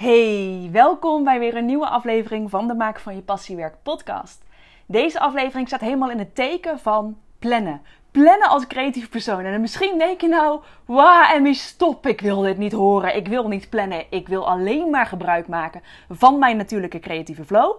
Hey, welkom bij weer een nieuwe aflevering van de Maak van je Passiewerk podcast. Deze aflevering staat helemaal in het teken van plannen. Plannen als creatief persoon. En misschien denk je nou, wauw, Emmy, stop, ik wil dit niet horen. Ik wil niet plannen. Ik wil alleen maar gebruik maken van mijn natuurlijke creatieve flow.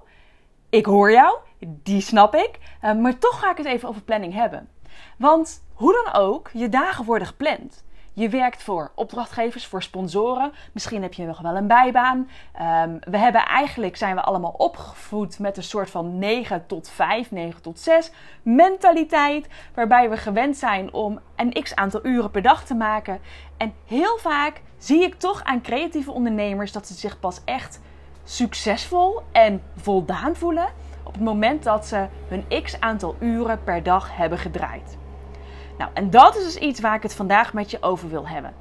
Ik hoor jou, die snap ik. Eh, maar toch ga ik het even over planning hebben. Want hoe dan ook, je dagen worden gepland. Je werkt voor opdrachtgevers, voor sponsoren. Misschien heb je nog wel een bijbaan. Um, we hebben eigenlijk zijn we allemaal opgevoed met een soort van 9 tot 5, 9 tot 6 mentaliteit. Waarbij we gewend zijn om een x aantal uren per dag te maken. En heel vaak zie ik toch aan creatieve ondernemers dat ze zich pas echt succesvol en voldaan voelen op het moment dat ze hun x aantal uren per dag hebben gedraaid. Nou, en dat is dus iets waar ik het vandaag met je over wil hebben.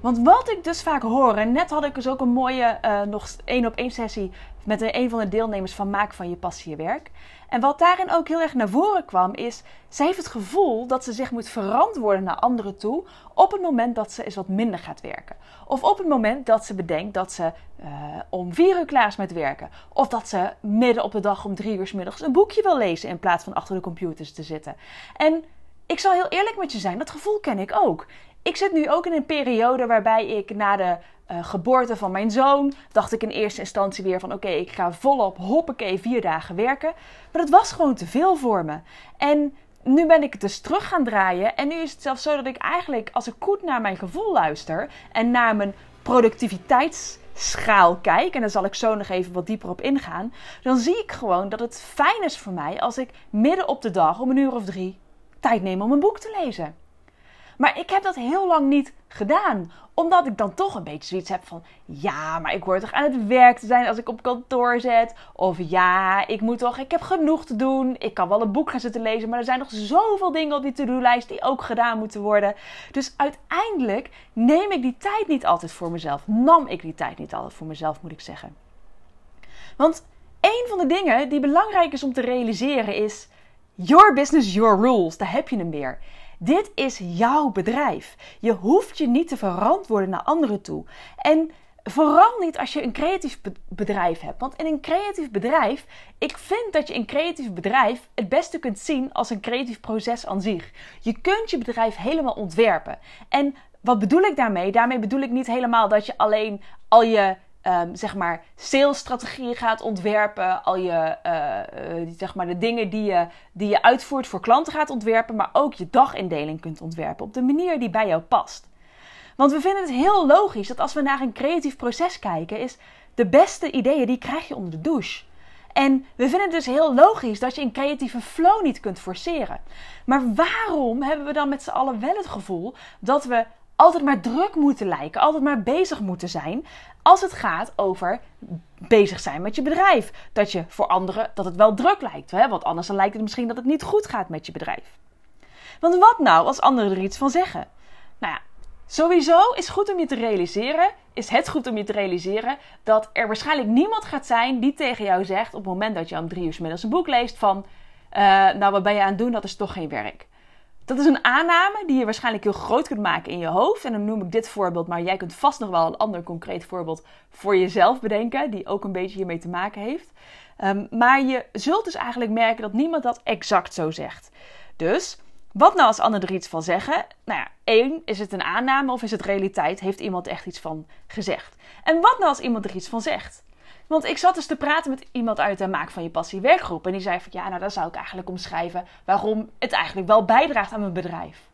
Want wat ik dus vaak hoor, en net had ik dus ook een mooie uh, nog één op één sessie met een van de deelnemers van Maak van je passie je werk. En wat daarin ook heel erg naar voren kwam, is ze heeft het gevoel dat ze zich moet verantwoorden naar anderen toe op het moment dat ze eens wat minder gaat werken. Of op het moment dat ze bedenkt dat ze uh, om vier uur klaar is met werken. Of dat ze midden op de dag om drie uur s middags een boekje wil lezen in plaats van achter de computers te zitten. En ik zal heel eerlijk met je zijn, dat gevoel ken ik ook. Ik zit nu ook in een periode waarbij ik na de uh, geboorte van mijn zoon, dacht ik in eerste instantie weer van oké, ik ga volop hoppakee vier dagen werken. Maar dat was gewoon te veel voor me. En nu ben ik het dus terug gaan draaien. En nu is het zelfs zo dat ik eigenlijk, als ik goed naar mijn gevoel luister en naar mijn productiviteitsschaal kijk, en daar zal ik zo nog even wat dieper op ingaan, dan zie ik gewoon dat het fijn is voor mij als ik midden op de dag om een uur of drie tijd nemen om een boek te lezen. Maar ik heb dat heel lang niet gedaan. Omdat ik dan toch een beetje zoiets heb van... Ja, maar ik hoor toch aan het werk te zijn als ik op kantoor zit. Of ja, ik moet toch... Ik heb genoeg te doen. Ik kan wel een boek gaan zitten lezen. Maar er zijn nog zoveel dingen op die to-do-lijst die ook gedaan moeten worden. Dus uiteindelijk neem ik die tijd niet altijd voor mezelf. Nam ik die tijd niet altijd voor mezelf, moet ik zeggen. Want een van de dingen die belangrijk is om te realiseren is... Your business, your rules. Daar heb je hem weer. Dit is jouw bedrijf. Je hoeft je niet te verantwoorden naar anderen toe. En vooral niet als je een creatief bedrijf hebt. Want in een creatief bedrijf, ik vind dat je een creatief bedrijf het beste kunt zien als een creatief proces aan zich. Je kunt je bedrijf helemaal ontwerpen. En wat bedoel ik daarmee? Daarmee bedoel ik niet helemaal dat je alleen al je um, zeg maar salesstrategieën gaat ontwerpen, al je uh, zeg maar de dingen die je, die je uitvoert voor klanten gaat ontwerpen, maar ook je dagindeling kunt ontwerpen op de manier die bij jou past. Want we vinden het heel logisch dat als we naar een creatief proces kijken, is de beste ideeën die krijg je onder de douche. En we vinden het dus heel logisch dat je een creatieve flow niet kunt forceren. Maar waarom hebben we dan met z'n allen wel het gevoel dat we altijd maar druk moeten lijken, altijd maar bezig moeten zijn als het gaat over bezig zijn met je bedrijf. Dat je voor anderen dat het wel druk lijkt, hè? want anders dan lijkt het misschien dat het niet goed gaat met je bedrijf. Want wat nou als anderen er iets van zeggen? Nou ja, sowieso is goed om je te realiseren, is het goed om je te realiseren dat er waarschijnlijk niemand gaat zijn die tegen jou zegt op het moment dat je om drie uur middags een boek leest van, uh, nou wat ben je aan het doen, dat is toch geen werk. Dat is een aanname die je waarschijnlijk heel groot kunt maken in je hoofd. En dan noem ik dit voorbeeld, maar jij kunt vast nog wel een ander concreet voorbeeld voor jezelf bedenken, die ook een beetje hiermee te maken heeft. Um, maar je zult dus eigenlijk merken dat niemand dat exact zo zegt. Dus wat nou als anderen er iets van zeggen? Nou ja, één, is het een aanname of is het realiteit? Heeft iemand echt iets van gezegd? En wat nou als iemand er iets van zegt? Want ik zat dus te praten met iemand uit de Maak van je Passie werkgroep. En die zei van ja, nou dan zou ik eigenlijk omschrijven waarom het eigenlijk wel bijdraagt aan mijn bedrijf.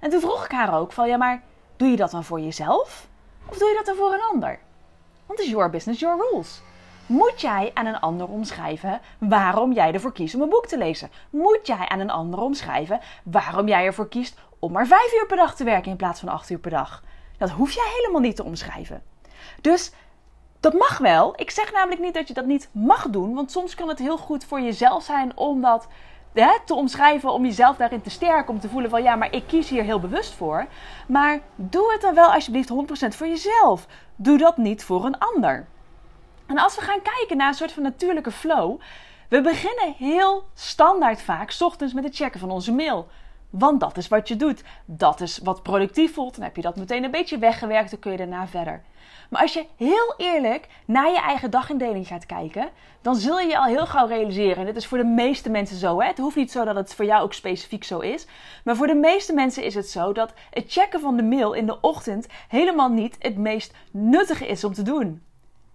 En toen vroeg ik haar ook van ja, maar doe je dat dan voor jezelf? Of doe je dat dan voor een ander? Want is your business, your rules. Moet jij aan een ander omschrijven waarom jij ervoor kiest om een boek te lezen? Moet jij aan een ander omschrijven waarom jij ervoor kiest om maar vijf uur per dag te werken in plaats van acht uur per dag? Dat hoef jij helemaal niet te omschrijven. Dus dat mag wel. Ik zeg namelijk niet dat je dat niet mag doen. Want soms kan het heel goed voor jezelf zijn om dat hè, te omschrijven. Om jezelf daarin te sterken. Om te voelen van ja, maar ik kies hier heel bewust voor. Maar doe het dan wel alsjeblieft 100% voor jezelf. Doe dat niet voor een ander. En als we gaan kijken naar een soort van natuurlijke flow. We beginnen heel standaard vaak, s ochtends met het checken van onze mail. Want dat is wat je doet. Dat is wat productief voelt. Dan heb je dat meteen een beetje weggewerkt. Dan kun je daarna verder. Maar als je heel eerlijk naar je eigen dagindeling gaat kijken, dan zul je je al heel gauw realiseren. En dit is voor de meeste mensen zo. Hè? Het hoeft niet zo dat het voor jou ook specifiek zo is. Maar voor de meeste mensen is het zo dat het checken van de mail in de ochtend helemaal niet het meest nuttige is om te doen.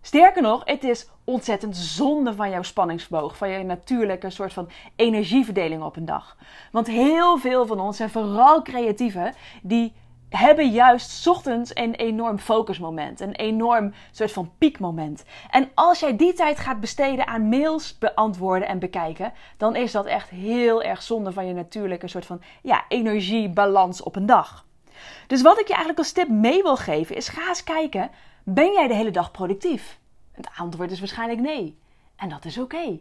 Sterker nog, het is ontzettend zonde van jouw spanningsboog, van je natuurlijke soort van energieverdeling op een dag. Want heel veel van ons, en vooral creatieven, die hebben juist ochtends een enorm focusmoment, een enorm soort van piekmoment. En als jij die tijd gaat besteden aan mails beantwoorden en bekijken, dan is dat echt heel erg zonde van je natuurlijke soort van ja, energiebalans op een dag. Dus wat ik je eigenlijk als tip mee wil geven is: ga eens kijken ben jij de hele dag productief? Het antwoord is waarschijnlijk nee. En dat is oké.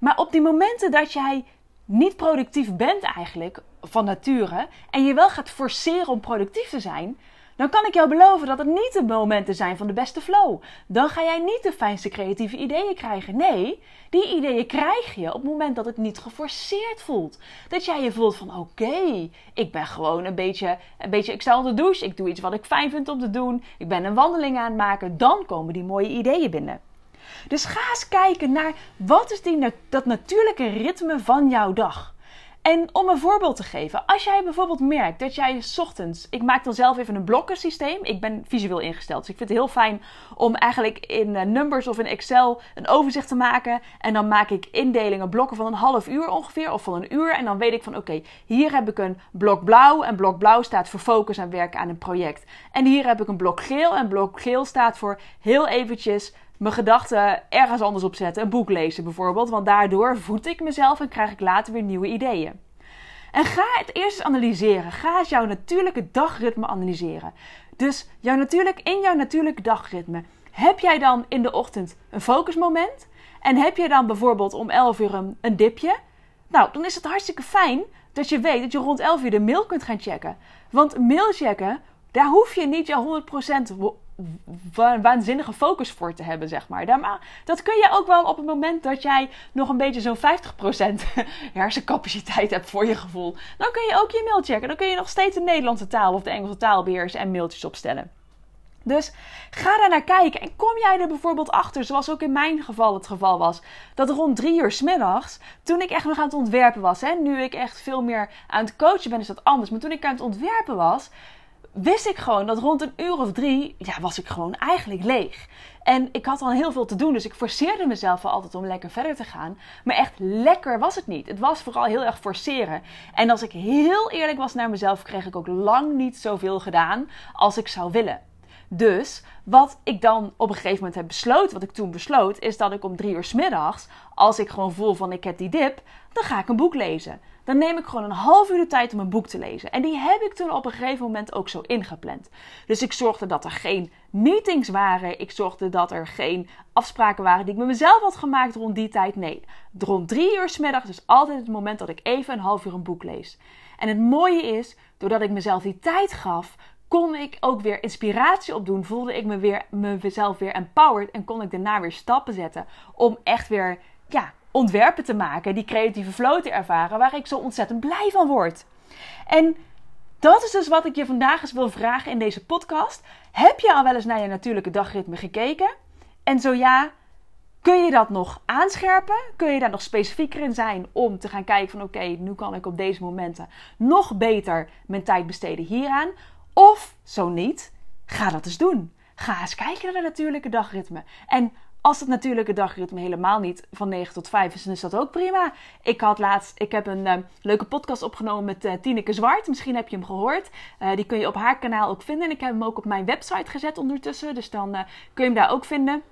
Maar op die momenten dat jij niet productief bent eigenlijk van nature en je wel gaat forceren om productief te zijn, dan kan ik jou beloven dat het niet de momenten zijn van de beste flow. Dan ga jij niet de fijnste creatieve ideeën krijgen. Nee, die ideeën krijg je op het moment dat het niet geforceerd voelt. Dat jij je voelt van oké, ik ben gewoon een beetje, een beetje, ik sta onder de douche, ik doe iets wat ik fijn vind om te doen, ik ben een wandeling aan het maken, dan komen die mooie ideeën binnen. Dus ga eens kijken naar wat is die, dat natuurlijke ritme van jouw dag. En om een voorbeeld te geven, als jij bijvoorbeeld merkt dat jij ochtends, ik maak dan zelf even een blokkensysteem. Ik ben visueel ingesteld, dus ik vind het heel fijn om eigenlijk in uh, Numbers of in Excel een overzicht te maken. En dan maak ik indelingen, blokken van een half uur ongeveer of van een uur. En dan weet ik van oké, hier heb ik een blok blauw. En blok blauw staat voor focus en werken aan een project. En hier heb ik een blok geel. En blok geel staat voor heel eventjes mijn gedachten ergens anders op zetten. Een boek lezen bijvoorbeeld. Want daardoor voed ik mezelf en krijg ik later weer nieuwe ideeën. En ga het eerst eens analyseren. Ga eens jouw natuurlijke dagritme analyseren. Dus jouw natuurlijk, in jouw natuurlijke dagritme. Heb jij dan in de ochtend een focusmoment? En heb je dan bijvoorbeeld om 11 uur een, een dipje? Nou, dan is het hartstikke fijn dat je weet dat je rond 11 uur de mail kunt gaan checken. Want mail checken, daar hoef je niet je 100% waanzinnige focus voor te hebben, zeg maar. Dat kun je ook wel op het moment dat jij nog een beetje zo'n 50% hersencapaciteit hebt voor je gevoel. Dan kun je ook je mail checken. Dan kun je nog steeds de Nederlandse taal of de Engelse taal beheersen en mailtjes opstellen. Dus ga daar naar kijken en kom jij er bijvoorbeeld achter, zoals ook in mijn geval het geval was, dat rond drie uur smiddags, toen ik echt nog aan het ontwerpen was, hè, nu ik echt veel meer aan het coachen ben, is dat anders, maar toen ik aan het ontwerpen was, wist ik gewoon dat rond een uur of drie, ja, was ik gewoon eigenlijk leeg. En ik had al heel veel te doen, dus ik forceerde mezelf altijd om lekker verder te gaan. Maar echt lekker was het niet. Het was vooral heel erg forceren. En als ik heel eerlijk was naar mezelf, kreeg ik ook lang niet zoveel gedaan als ik zou willen. Dus wat ik dan op een gegeven moment heb besloten, wat ik toen besloot, is dat ik om drie uur s middags, als ik gewoon voel van ik heb die dip, dan ga ik een boek lezen dan neem ik gewoon een half uur de tijd om een boek te lezen. En die heb ik toen op een gegeven moment ook zo ingepland. Dus ik zorgde dat er geen meetings waren. Ik zorgde dat er geen afspraken waren die ik met mezelf had gemaakt rond die tijd. Nee, rond drie uur s middags is altijd het moment dat ik even een half uur een boek lees. En het mooie is, doordat ik mezelf die tijd gaf, kon ik ook weer inspiratie opdoen. Voelde ik me weer, mezelf weer empowered en kon ik daarna weer stappen zetten om echt weer ja, ontwerpen te maken, die creatieve flow te ervaren, waar ik zo ontzettend blij van word. En dat is dus wat ik je vandaag eens wil vragen in deze podcast. Heb je al wel eens naar je natuurlijke dagritme gekeken? En zo ja, kun je dat nog aanscherpen? Kun je daar nog specifieker in zijn om te gaan kijken van oké, nu kan ik op deze momenten nog beter mijn tijd besteden hieraan? Of zo niet, ga dat eens doen. Ga eens kijken naar de natuurlijke dagritme. En als het natuurlijke dagritme helemaal niet van 9 tot 5 is, dan is dat ook prima. Ik had laatst, ik heb een uh, leuke podcast opgenomen met uh, Tineke Zwart. Misschien heb je hem gehoord. Uh, die kun je op haar kanaal ook vinden. En ik heb hem ook op mijn website gezet ondertussen. Dus dan kun je hem daar ook vinden.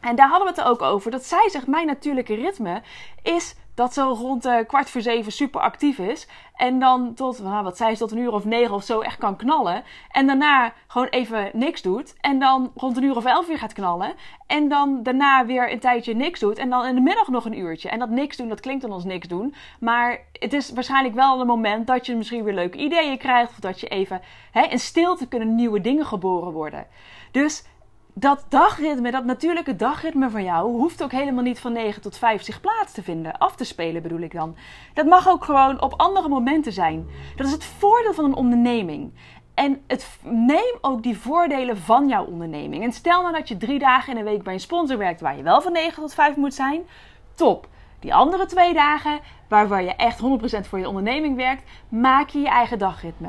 En daar hadden we het ook over. Dat zij zegt, mijn natuurlijke ritme is dat zo rond uh, kwart voor zeven super actief is. En dan tot, nou, wat zij is, tot een uur of negen of zo echt kan knallen. En daarna gewoon even niks doet. En dan rond een uur of elf weer gaat knallen. En dan daarna weer een tijdje niks doet. En dan in de middag nog een uurtje. En dat niks doen, dat klinkt dan als niks doen. Maar het is waarschijnlijk wel een moment dat je misschien weer leuke ideeën krijgt. Of dat je even hè, in stilte kunnen nieuwe dingen geboren worden. Dus dat dagritme, dat natuurlijke dagritme van jou, hoeft ook helemaal niet van 9 tot 5 zich plaats te vinden. Af te spelen bedoel ik dan. Dat mag ook gewoon op andere momenten zijn. Dat is het voordeel van een onderneming. En het, neem ook die voordelen van jouw onderneming. En stel nou dat je drie dagen in een week bij een sponsor werkt waar je wel van 9 tot 5 moet zijn. Top. Die andere twee dagen, waar, waar je echt 100% voor je onderneming werkt, maak je je eigen dagritme.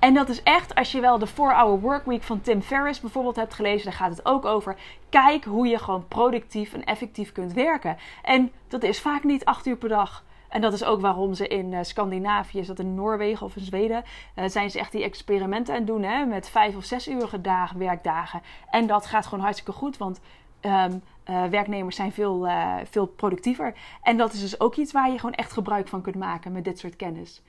En dat is echt, als je wel de 4-Hour Workweek van Tim Ferriss bijvoorbeeld hebt gelezen, daar gaat het ook over. Kijk hoe je gewoon productief en effectief kunt werken. En dat is vaak niet 8 uur per dag. En dat is ook waarom ze in uh, Scandinavië, is dat in Noorwegen of in Zweden, uh, zijn ze echt die experimenten aan het doen hè, met vijf of zes uurige dagen, werkdagen. En dat gaat gewoon hartstikke goed, want um, uh, werknemers zijn veel, veel productiever. En dat is dus ook iets waar je gewoon echt gebruik van kunt maken met dit soort kennis.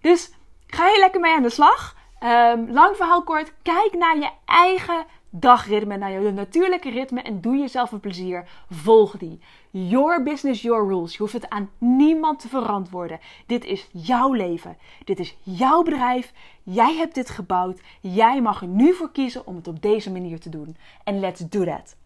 Dus ga je lekker mee aan de slag. Um, lang verhaal kort, kijk naar je eigen dagritme, naar je natuurlijke ritme en doe jezelf een plezier. Volg die. Your business, your rules. Je hoeft het aan niemand te verantwoorden. Dit is jouw leven. Dit is jouw bedrijf. Jij hebt dit gebouwd. Jij mag er nu voor kiezen om het op deze manier te doen. En let's do that.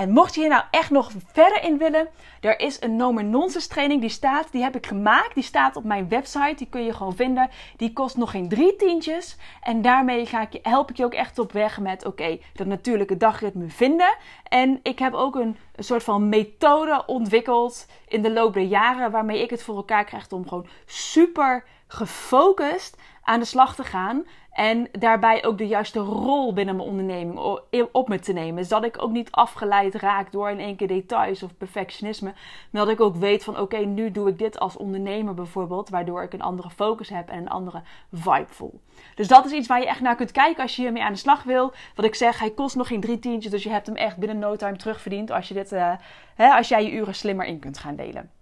En mocht je hier nou echt nog verder in willen, er is een No Nonsense training die staat, die heb ik gemaakt, die staat op mijn website, die kun je gewoon vinden. Die kost nog geen drie tientjes en daarmee ga ik je, help ik je ook echt op weg met, oké, dat natuurlijke dagritme vinden. En ik heb ook een, een soort van methode ontwikkeld in de loop der jaren waarmee ik het voor elkaar krijg om gewoon super gefocust aan de slag te gaan. En daarbij ook de juiste rol binnen mijn onderneming op me te nemen. Zodat ik ook niet afgeleid raak door in één keer details of perfectionisme. Maar dat ik ook weet van oké, nu doe ik dit als ondernemer bijvoorbeeld. Waardoor ik een andere focus heb en een andere vibe voel. Dus dat is iets waar je echt naar kunt kijken als je hiermee aan de slag wil. Wat ik zeg, hij kost nog geen drie tientjes. Dus je hebt hem echt binnen no time terugverdiend als, je dit, uh, hè, als jij je uren slimmer in kunt gaan delen.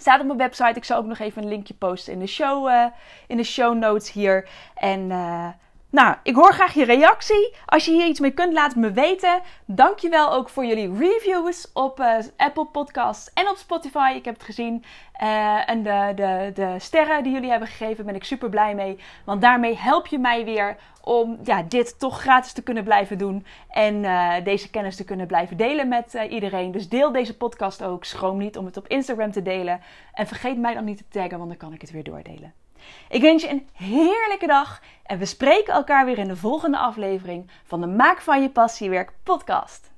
Staat op mijn website. Ik zal ook nog even een linkje posten in de show, uh, in de show notes hier. En uh, nou, ik hoor graag je reactie. Als je hier iets mee kunt, laat me weten. Dankjewel ook voor jullie reviews op uh, Apple Podcasts en op Spotify. Ik heb het gezien. Uh, en de, de, de sterren die jullie hebben gegeven, ben ik super blij mee. Want daarmee help je mij weer om ja, dit toch gratis te kunnen blijven doen. En uh, deze kennis te kunnen blijven delen met iedereen. Dus deel deze podcast ook. Schroom niet om het op Instagram te delen. En vergeet mij dan niet te taggen, want dan kan ik het weer doordelen. Ik wens je een heerlijke dag en we spreken elkaar weer in de volgende aflevering van de Maak van je passiewerk podcast.